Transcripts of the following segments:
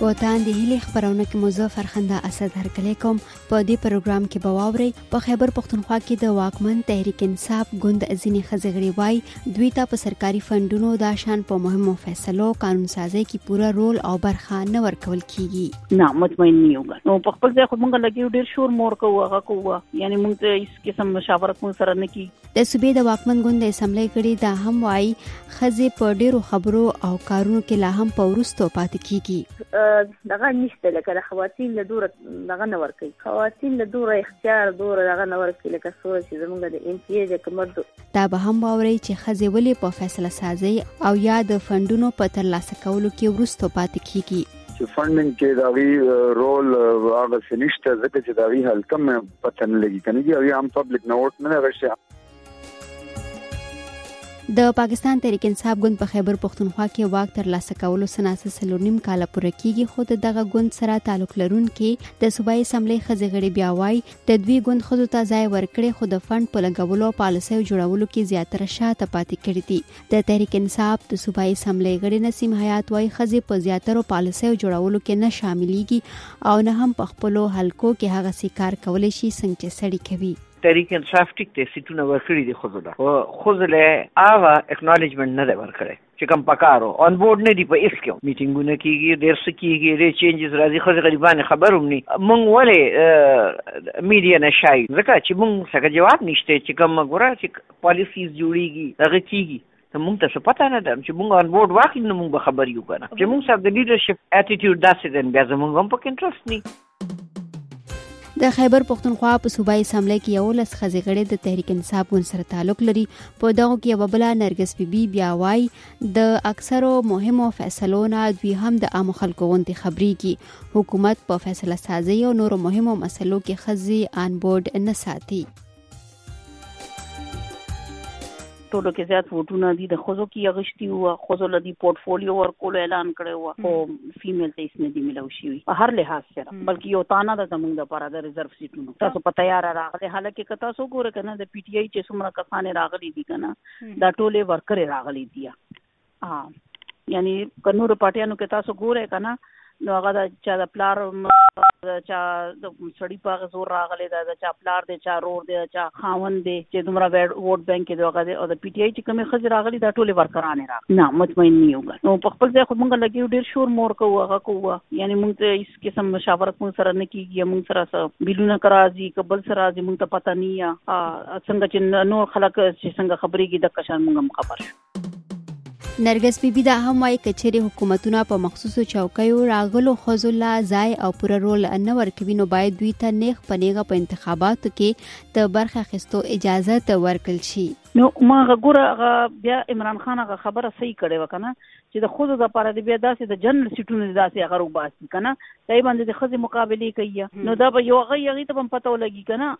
په تاند هلي خبرونه کې موضوع فرخنده اسد هرکلی کوم په دې پروګرام کې به واوري په خیبر پښتونخوا کې د واکمن تحریک انصاف ګوند ځینې خزغړي وای دوی ته په سرکاري فندونو دا شان په مهمو فیصلو قانون سازي کې پوره رول او برخه نه ورکول کیږي نه مطمئن نه یو نو په خپل ځای خو مونږ لګي ډیر شور مور کوو هغه کوو یعنی مونږ ته هیڅ قسم مشاورت مون سره نه کی د صوبې د واکمن ګوند د اسمبلی غړي دا هم وایي خزه په ډیرو خبرو او کارونو کې لا هم په ورستو پاتې کیږي دغه نشته لکه د خواتین له دوره دغه نه ورکي خواتین له دوره اختیار دوره دغه نه ورکي لکه سور چې زمونږ د ایم پی ای د کمر دا به هم باوري چې خزه ولې په فیصله سازي او یا د فندونو په ترلاسه کولو کې ورستو پاتې کیږي چې فندنګ کې دا وی رول هغه سنشته ځکه چې دا وی هلته مې پته نه لګي کنه یو هم پبلک نوټ نه غشي د پاکستان تحریک انصاف ګوند په خیبر پښتونخوا کې واک تر لاسه کولو سناسه سلور نیم کال پوره کیږي خو د دغه ګوند سره تعلق لرونکي د صوبایي اسمبلی خزې غړي بیا وای د دوی ګوند خزو ته ځای ورکړي خو د فند په لګولو پالیسۍ جوړولو کې زیاتره شاته پاتې کړي دي د تحریک انصاف د صوبایي اسمبلۍ غړي نسیم حیات وایي ښځې په زیاترو پالیسیو جوړولو کې نه شاملېږي او نه هم په خپلو حلقو کې هغسې کار کولی شي څنګه چې سړي کوي تحریک انصاف ټیک دی سیټونه ورکړي دي خود له خود له هغه اکنالجمنت نه دی ورکړي چې کوم پکارو اون بورډ نه دی په اس کې میټینګونه کیږي ډیر څه کیږي ډیر چینجز راځي خو غریبان خبروم نه مونږ ولې میډیا نه شای ځکه چې مونږ څنګه جواب نشته چې کوم ګوره چې پالیسیز جوړیږي هغه کیږي نو موږ ته څه پته نه ده چې موږ آن بورډ واخلي نو موږ به خبر یو کنه چې موږ سره د لیډرشپ اټیټیوډ داسې دی بیا زموږ هم پکې انټرست نه د خیبر پښتونخوا په صوبایي اسمبلی کې یو لس ښځې غړې د تحریک انصاف ګوند سره تعلق لري په دغو کې یوه بله نرګس بیبي بی بیا وایي د اکثرو مهمو فیصلو نه دوی هم د عامو خلکو غوندې خبرېږي حکومت په فیصله سازۍ او نورو مهمو مسلو کې ښځې آنبورډ نه ساتي ټولو کې زیات ووټونه دي د خوځو کې اغشتي وو خوځو لدی پورتفولیو ورکول اعلان کړی وو خو فیمیل ته هیڅ نه دی ملو شي په هر لحاظ سره بلکې یو تانه د زمونږ لپاره د ریزرو سیټونو تاسو په تیار راغلي حالکه که تاسو ګوره کنه د پی ټی آی چې څومره کسان راغلي دي کنه دا ټوله ورکر راغلي دي ها یعنی که نور پارټیانو کې تاسو ګورئ که نه نو هغه د چا د پلار چا د سړی په هغه زور راغلی دا د چا پلار دی چا رور دی چا خاوند دی چې دومره ووټ بینک کې دغه دی او د پی ټی آی چې کومې ښځې راغلي دا ټولې ورکرانې راغلي نه مطمئن نه یو نو په خپل ځای خو موږ لګي ډیر شور مور کوو هغه کوو یعنی موږ ته هیڅ قسم مشاورت موږ سره نه کیږي موږ سره بیلونه کرازي کبل سره راځي موږ ته پته نه یا څنګه چې نور خلک چې څنګه خبرېږي د کشان موږ هم خبر شو نرګس بیبي دا هم وایي که چیرې حکومتونه په مخصوصو چوکیو راغلو ښځو لا ځای او پوره رول نه ورکوي نو باید دوی ته نیغ په نیغه په انتخاباتو کې د برخه اخیستو اجازه ته ورکړل شي نو ما غوړه هغه بیا عمران خان هغه خبره صحیح کړې وکنه چې د خود د لپاره دی بیا داسې د جنرال سیټونو داسې هغه وباسي کنه دای باندې د خزې مقابله کوي نو دا به یو هغه یغی ته هم پته ولګي کنه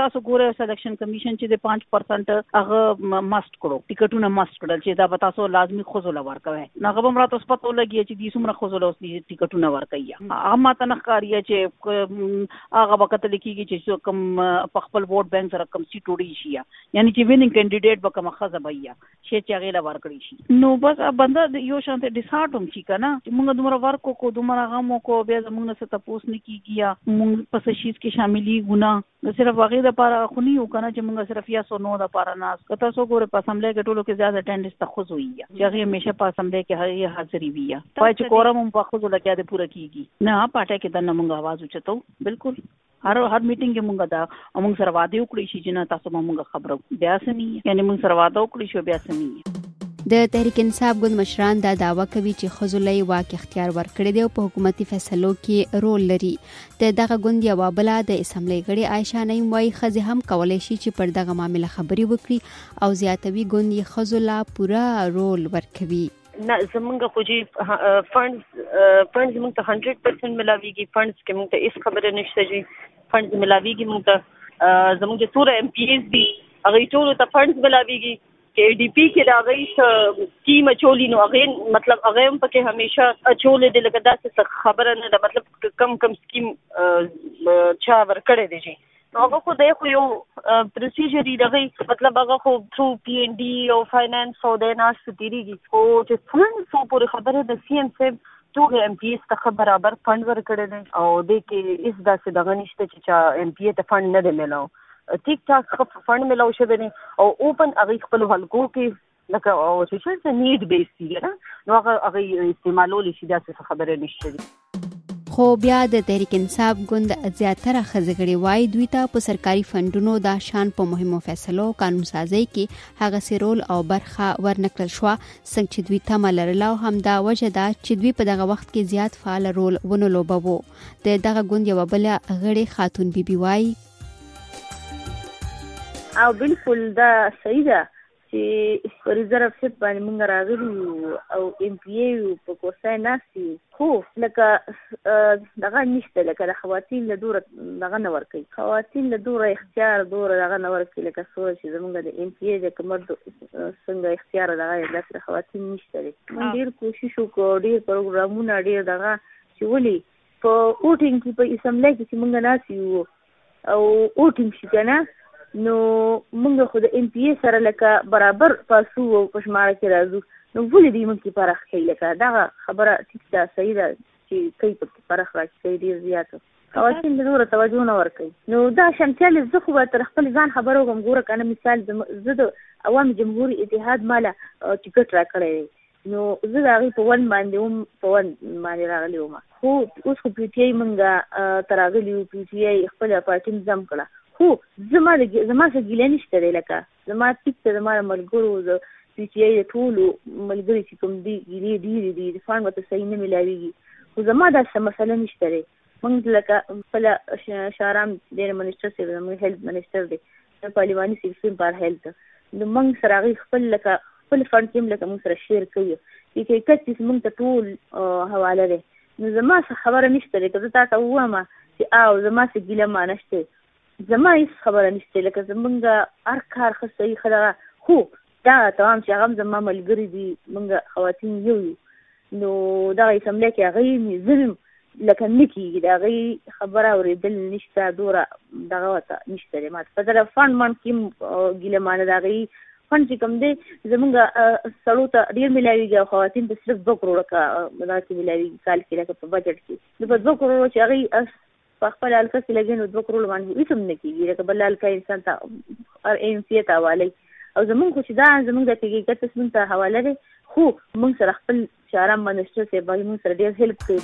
تاسو ګوره سلیکشن کمیشن چې د 5% هغه ماست کړو ټیکټونه ماست کړل چې دا به تاسو لازمی خزو لور کوي نو هغه هم راته پته ولګي چې دې څومره خزو لوس دي ټیکټونه ور کوي هغه ماته نه ښکاری چې هغه وخت لیکيږي چې کوم په خپل ووټ بانک سره کوم سیټ وړي شي یعنی چې ویننګ کینډیډیټ به کوم خزه بیا شي چې هغه له ورکړي شي نو بس بنده یو شان ته ډیسارټ هم شي کنه چې موږ دومره ورکو کو دومره غم کو بیا زموږ نه څه تپوس نه کیږي یا موږ په څه شیز کې شاملي ګنا نو صرف هغه د پاره خو نه یو کنه چې موږ صرف یا سو نو د پاره ناس کته سو ګوره په اسمبلی کې ټولو کې زیات اټینډنس ته خوځ وي چې هغه همیشه په اسمبلی کې هغه حاضرې وي یا پای چې کورم هم په خوځو لکه د پوره کیږي نه پټه کې د نمونږ आवाज اوچتو بالکل هر هر میټینګ کې مونږ دا مونږ سره وعده وکړي شي چې نه تاسو به مونږ خبرو بیا سني یعنی مونږ سره وعده وکړي شو بیا سني د تحریک انصاف ګوند مشران دا داوا کوي چې خزلې واک اختیار ورکړي دی او په حکومتي فیصلو کې رول لري د دغه ګوند یو بل د اسمبلی غړي عائشہ نعیم وايي خزه هم کولای شي چې پر دغه معاملې خبري وکړي او زیاتوي ګوند یې خزله پوره رول ورکوي نه زمونږ خو جی فنډز فنډز مونږ ته 100% ملاویږي فنډز کې مونږ ته هیڅ خبره نشته جی فنډز ملاویږي مونږ ته زمونږ چې څوره ایم پی ایز دي هغه ټول ته فنډز ملاویږي چې ډي پی کې دا غي ټیم چولی نو هغه مطلب هغه هم پکې همیشه چولې د لګدا څه خبره نه ده مطلب کم کم سکیم چا ور کړې دي جی نو هغه خو دی خو یو پروسیجر دغه مطلب هغه خو ټو پی ان ډي او فاینانس او د ناس تیریږي خو چې څنګه څو پورې خبره د سی ام سیب ټول ایم پی ایس ته برابر فند ورکړي دي او د کې اس داسې دغه نشته چې چا ایم پی ته فند نه دی ملاو ټیک ټاک خپ فند ملاو شوی دی او اوپن هغه خپل حلقو کې لکه او چې څه نیډ بیس دی نه نو هغه هغه استعمالول شي دا څه خبره نشته دي خو بیا د تحریک انصاف ګوند زیاتره خزګړې وای دوی ته په سرکاري فندونو دا شان په مهمو فیصلو قانون سازي کې هغه سرول او برخه ورنکړل شو څنګه چې دوی تمه لرله او هم دا وجه ده چې دوی په دغه وخت کې زیات فعال رول ونه لوبوو د دغه ګوند یو بل غړي خاتون بیبي وای او بالکل دا صحیح ده چي په ریزرف شیپ باندې مونږ راغلي یو او ایم پی ای یو په کورسای ناست یو خو لکه دغه نشته لکه د خواتین له دوره دغه نه ورکوي خواتین له دوره اختیار دوره دغه نه ورکوي لکه څوره چې زمونږ د ایم پی ای د کمر څنګه اختیار دغه داسې خواتین نشته دی مونږ ډیر کوشش وکړو ډیر پروګرامونه ډیر دغه چې ولي په ووټینګ کې په اسمبلی کې چې مونږ ناست یو او اوټینګ شي کنه نو موږ خو د ام پی ای سره لکه برابر پاسو او په شماره کې راځو نو ولې دې موږ کې فرق کوي لکه دغه خبره ټیک ده صحیح ده چې کوي په کې فرق راکړي کوي ډېر زیات خواشین د نور توجه نه ورکوي نو دا شمتیال زه خو به تر خپل ځان خبره وکړم ګوره کنه مثال زه د عوام جمهور اتحاد مالا ټیکټ راکړی دی نو زه د هغوی په وند باندې وم، په وند باندې راغلی وم. خو اوس خو پي ټي ايي مونږ ته راغلي يو، پي ټي ايي خپله پارټي هم ضم کړه. خو زما د زما څخه ګيله نشته دی، لکه زما ټيک ته زما د ملګرو د پي ټي ايي د ټولو ملګري چې کوم دي ګيلې ډيرې دي، د فنډ ورته صحيح نه ملاويږي. خو زما داسې څه مسله نشته دی. مونږ لکه خپله شارام دی، منسټر صاحب زمونږ هيلت منسټر دی، د پهلواني صیب سیم پار هیلت نو موږ سره هغوی خپل لکه خپل فنډ سیم لکه موږ سره شیر کوي چې که کس چې موږ ته ټول حواله دی نو زما څه خبره نشته لکه زه تا ته ووایم چې او زما څه ګیله ما نشته زما هیڅ خبره نشته لکه زمونږ هر کار ښه صحیح ښه دغه خو دا تمام چې هغه هم زما ملګري دي، موږ خواتین یو یو، نو دغه اسمبلۍ کې هغوی ځینې لکه نه کېږي، د هغوی خبره اورېدل نشته، دوره دغه ورته نشته دی، ما ته په دغه فنډ منډ کې هم ګیله مانه ده، هغوی فنډ چې کوم دی زموږ سړو ته ډېر ملاوېږي او خواتین ته صرف دوه کروړه دغه کې ملاوېږي کال کې لکه په بجټ کې، نو په دوه کروړو چې هغوی په خپله حلقه کې لګي نو دوه کروړه باندې هیڅ هم نه کیږي لکه بله حلقه انسان ته هر ایم سي ته حواله او زمونږ خو چې دا زمونږ د پیګي ګټس مونږ ته حواله دی خو مونږ سره خپل شهرام منسټر صاحب هغه مونږ سره ډیر هیلپ کوي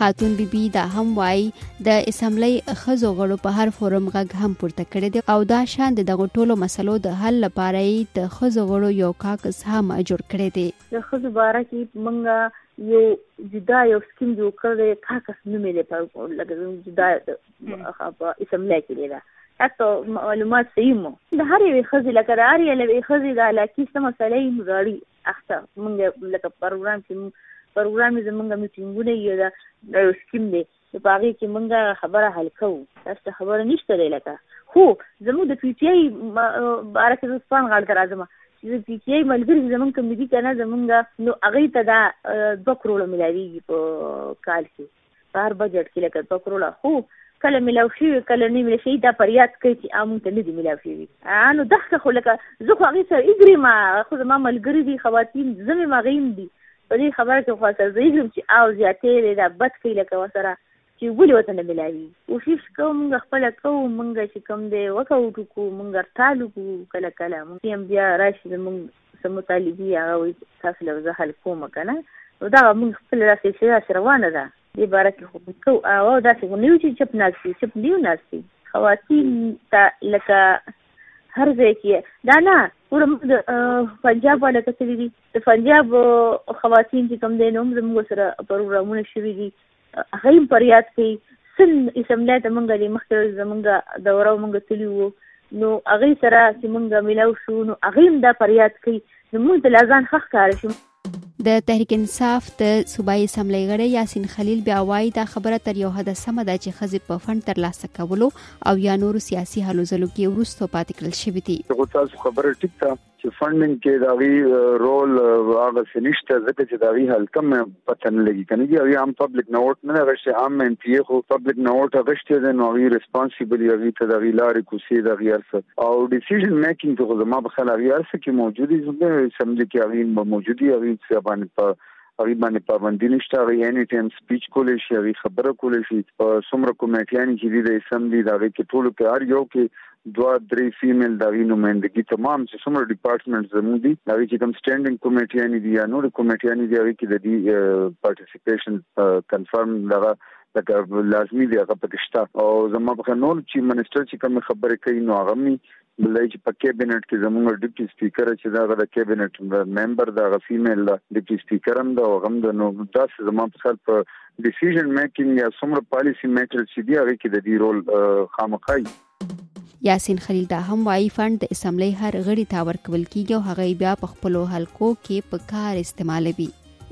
خاتون بی بی دا هم وایي د اسمبلی خزو غړو په هر فورم غږ هم پورته کړی دی او دا شان د دغه ټولو مسلو د حل لپاره یې د خزو غړو یو کاکس هم جوړ کړی دی د ښځو باره کی منګه یو جدا یو سکیم جوړ کړ دی کاکس نوم یې په لګوي جدا په اسمبلی کې دی دا حتی معلومات صحیح مو د هر یوې ښځې لکه د هر یوې ښځې د علاقي څه مسله یې غاړي اخته مونږ لکه پروګرام کې پروګرام زمونږ میټینګونه یې دا یو سکیم دی چې په هغې کې موږ هغه خبره حل کوو، تاسو ته خبره نشته دی لکه خو زموږ د پي ټي آی باره کې زه سپان غاړې ته راځم چې د پي ټي آی ملګري چې زموږ کوم دي که نه زموږ نو هغوی ته دا دوه کروړه ملاویږي په کال کې په هر بجټ کې لکه دوه کروړه خو کله ملاو شوي کله نه ملاو شوي دا پر یاد کوي چې موږ ته نه دي ملاو شوي نو دغه خو لکه زه خو هغې سره اګریم خو زما ملګري دي خواتین زه مې مغیم دي په دې خبره کې خو ورسره زهيږي وم چې آو زياتې دې دا بد کوي لکه ورسره چې ولې ورته نه ملاويږي. کوشش کوو مونږ خپله کوو مونږ چې کوم دی وکوټ وکړو مونږ رتال وکړو کله کله مونږ چې هم بيا راشي زمونږ څه مطالبي وي هغه وایي چې تاسو له به زه حل کوم که نه نو دغه مونږ خپله دا سلسله داسې روانه ده دې باره کې خو مونږ کوو آو آو داسې خو نه يو چې چپ ناست يو چپ نه يو ناست خواتين ته لکه هر ځای کې دا نه ګوره مونږ د پنجاب والا کتلي دي د فنجاب خواتین چې کوم دی نو هم زموږ سره پروګرامونه شوي دي هغه هم پر یاد کوي سن اسمبلی ته مونږ لې مخکې زمونږ دوره مونږ تللی وو نو هغه سره چې مونږ ملاو شو نو هغه هم دا پر یاد کوي نو مونږ ته لازان خخ کار شي د تحریک انصاف د صوبایي اسمبلی غړی یاسین خلیل بیا وایي دا خبره تر یو حده سمه ده چې ښځې په فند ترلاسه کولو او یا نورو سیاسي هلو ځلو کې وروسته پاتې کړل شوي دي خو تاسو خبره ټیک ده چې فندینګ کې دا وی رول هغه سنشته ځکه چې دا وی هلته مې پته نه لګي کنه یو عام پبلک نوټ نه غشته عام ایم پی خو پبلک نوټ غشته دی نو وی ریسپانسیبل یوی ته دا وی لارې کوسي دا غیر څه او ډیسیژن میکینګ ته خو زما په خلا غیر څه کې موجودي زموږ سمجه کې هغه موجودي هغه څه باندې په هغه باندې پابندی نشته هغه اني ټایم سپیچ کولای شي هغه خبره کولای شي څومره کمیټیان چې دي د اسمبلی دا کې ټول کې هر یو کې دوا درې فیمیل د غي نمائندګي تمام چې څومره ډپارټمنټ زموږ دي دا چې کوم سټانډینګ کمیټیان دي یا نور کمیټیان دي هغه کې د دې پارټیسیپیشن کنفرم لغه لکه لازمی دی هغه پکې شته او زموږ په نور چې منسټر چې کوم خبرې کوي نو هغه می بل چې په کابینټ کې زمونږ ډیپټي سپیکر چې دا د کابینټ ممبر دا غ فیمیل دا ډیپټي سپیکر هم دا غم د نو داسې زمو په خپل په ډیسیژن میکینګ یا سمره پالیسی میکر چې دی هغه کې د دی رول خامخای یاسین خلیل دا هم وایي فند د اسمبلی هر غړي ته ورکول کیږي او هغه بیا په خپل حلقو کې په کار استعمالوي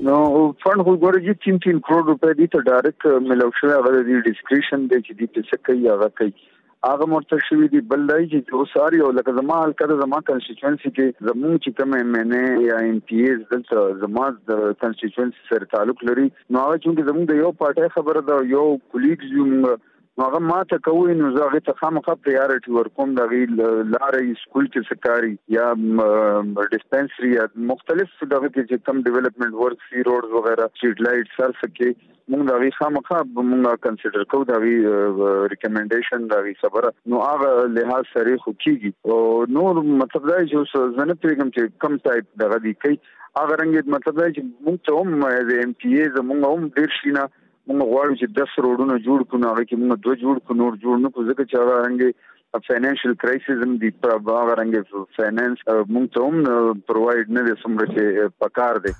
نو فند خو ګوره چې چین چین کروڑ روپے دي ته ډایرکټ ملو شوی هغه د ډیسکریشن دی چې دې څه کوي هغه کوي هغه مرتد شوي دي بل دا چې چې اوس هر یو لکه زما حلقه ده زما کنسټیټوینسي کې زموږ چې کوم ایم ان ای یا ایم پی ایز دلته زما د کنسټیټوینسي سره تعلق لري نو هغه چې زموږ د یو پارټي خبره ده یو کولیګز یو موږ نو هغه ما ته کوي نو زه هغه ته خامخا پریارټي ورکوم د غي لارې سکول کې سکاري یا ډیسپنسري یا مختلف دغه کې چې کم ډیولپمنٹ ورک سی روډز وغیرہ سټریټ لایټ سر سکه مونږ دا وی خامخا مونږ کنسیډر کو دا وی ریکمنډیشن دا وی خبره نو هغه لحاظ سره خو کیږي او نور مطلب دا چې اوس زنه پیغام چې کم ټایپ دغه دی کوي هغه رنګ مطلب دا چې مونږ ته هم از ایم پی ای زمونږ هم ډیر شینه مونږ غواړو چې 10 روډونه جوړ کړو هغه کې مونږ دوه جوړ کړو نور جوړ نه کو ځکه چې هغه رنګ فینانشل کرایسیس هم دی په هغه رنګ فینانس مونږ ته هم پروواید نه دي سمره چې پکار دي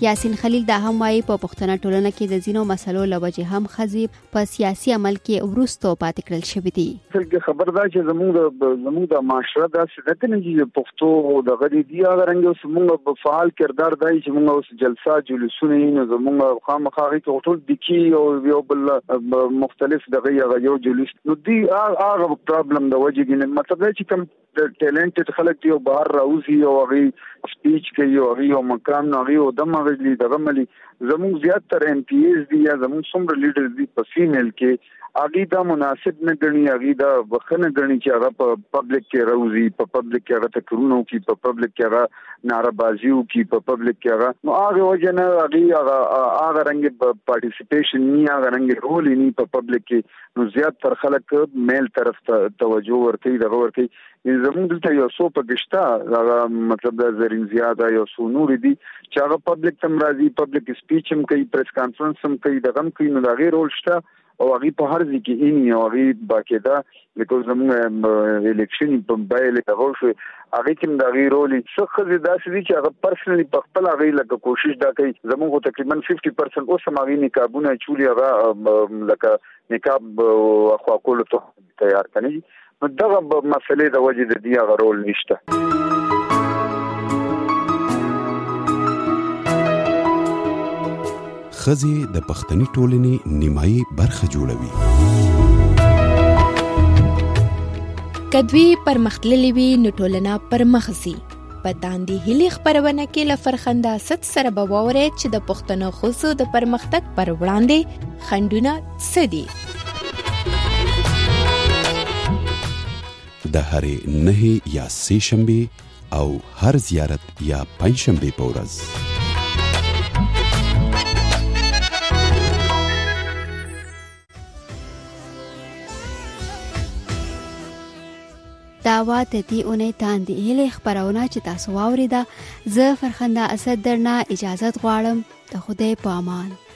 یاسین خلیل دا هم وایي په پښتنه ټولنه کې د ځینو مسلو له وجې هم خزي په سیاسي عمل کې ورستو پاتې کړل شوې دي څنګه خبر ده چې زموږ زموږ د معاشره دا څه ده چې پښتو د غری دی هغه رنګ اوس موږ په فعال کردار دی چې موږ اوس جلسه جلوسونه نه زموږ خامخا هغه ټول د کی او یو بل مختلف دغه یو جلوس نو دی هغه پرابلم د وجې نه مطلب چې کوم د ټیلنټډ خلک دی او بهر راوځي او هغه سپیچ کوي او هغه مقام نه هغه د مغلی دغه ملي زموږ زیات تر ایم پی ایز دی یا زموږ څومره لیډر دی په فیمیل کې هغه دا مناسب نه غني هغه دا بخنه غني چې هغه په پبلک کې راوځي په پبلک کې هغه تکرونو کې په پبلک کې هغه ناره بازیو کې په پبلک کې هغه نو هغه وجه نه هغه هغه رنګ پارټیسیپیشن نه هغه رنګ رول نه په پبلک کې نو زیات تر خلک میل طرف ته توجه ورکړي دغه ورکړي ان زموږ دلته یو څو پکشتا هغه مطلب د زرین زیاده یو څو نور دي چې هغه پبلک تم راځي پبلک سپیچ هم کوي پریس کانفرنس هم کوي دغه هم کوي نو دا غیر رول شته او هغه په هر ځای کې اینی او هغه باقاعده لکه زموږ الیکشن په بایل هغه شو هغه کې د غي رول څه خزي داسې دي چې هغه پرسنلی په خپل هغه لکه کوشش دا کوي زموږ تقریبا 50% اوس ماغي نکابونه چولي هغه لکه نکاب خو کول ته تیار کني نو دغه مسلې د وجې د دی هغه رول نشته ښځې د پښتني ټولنې نیمایي برخه جوړوي که دوی پرمختللې وي نو ټولنه پرمخ ځي په تاندې هلي خبرونه کې له فرخنده ست سره به ووري چې د پښتنو خوځو د پرمختګ پر وړاندې خندونه څه دي د هرې نهې یا سې شنبې او هر زیارت یا پنځشنبه په ورځ دا وا د دې اونۍ تاندې هلې خبرونه چې تاسو واوریده زه فرخنده اسد درنه اجازه غواړم د خدای په امان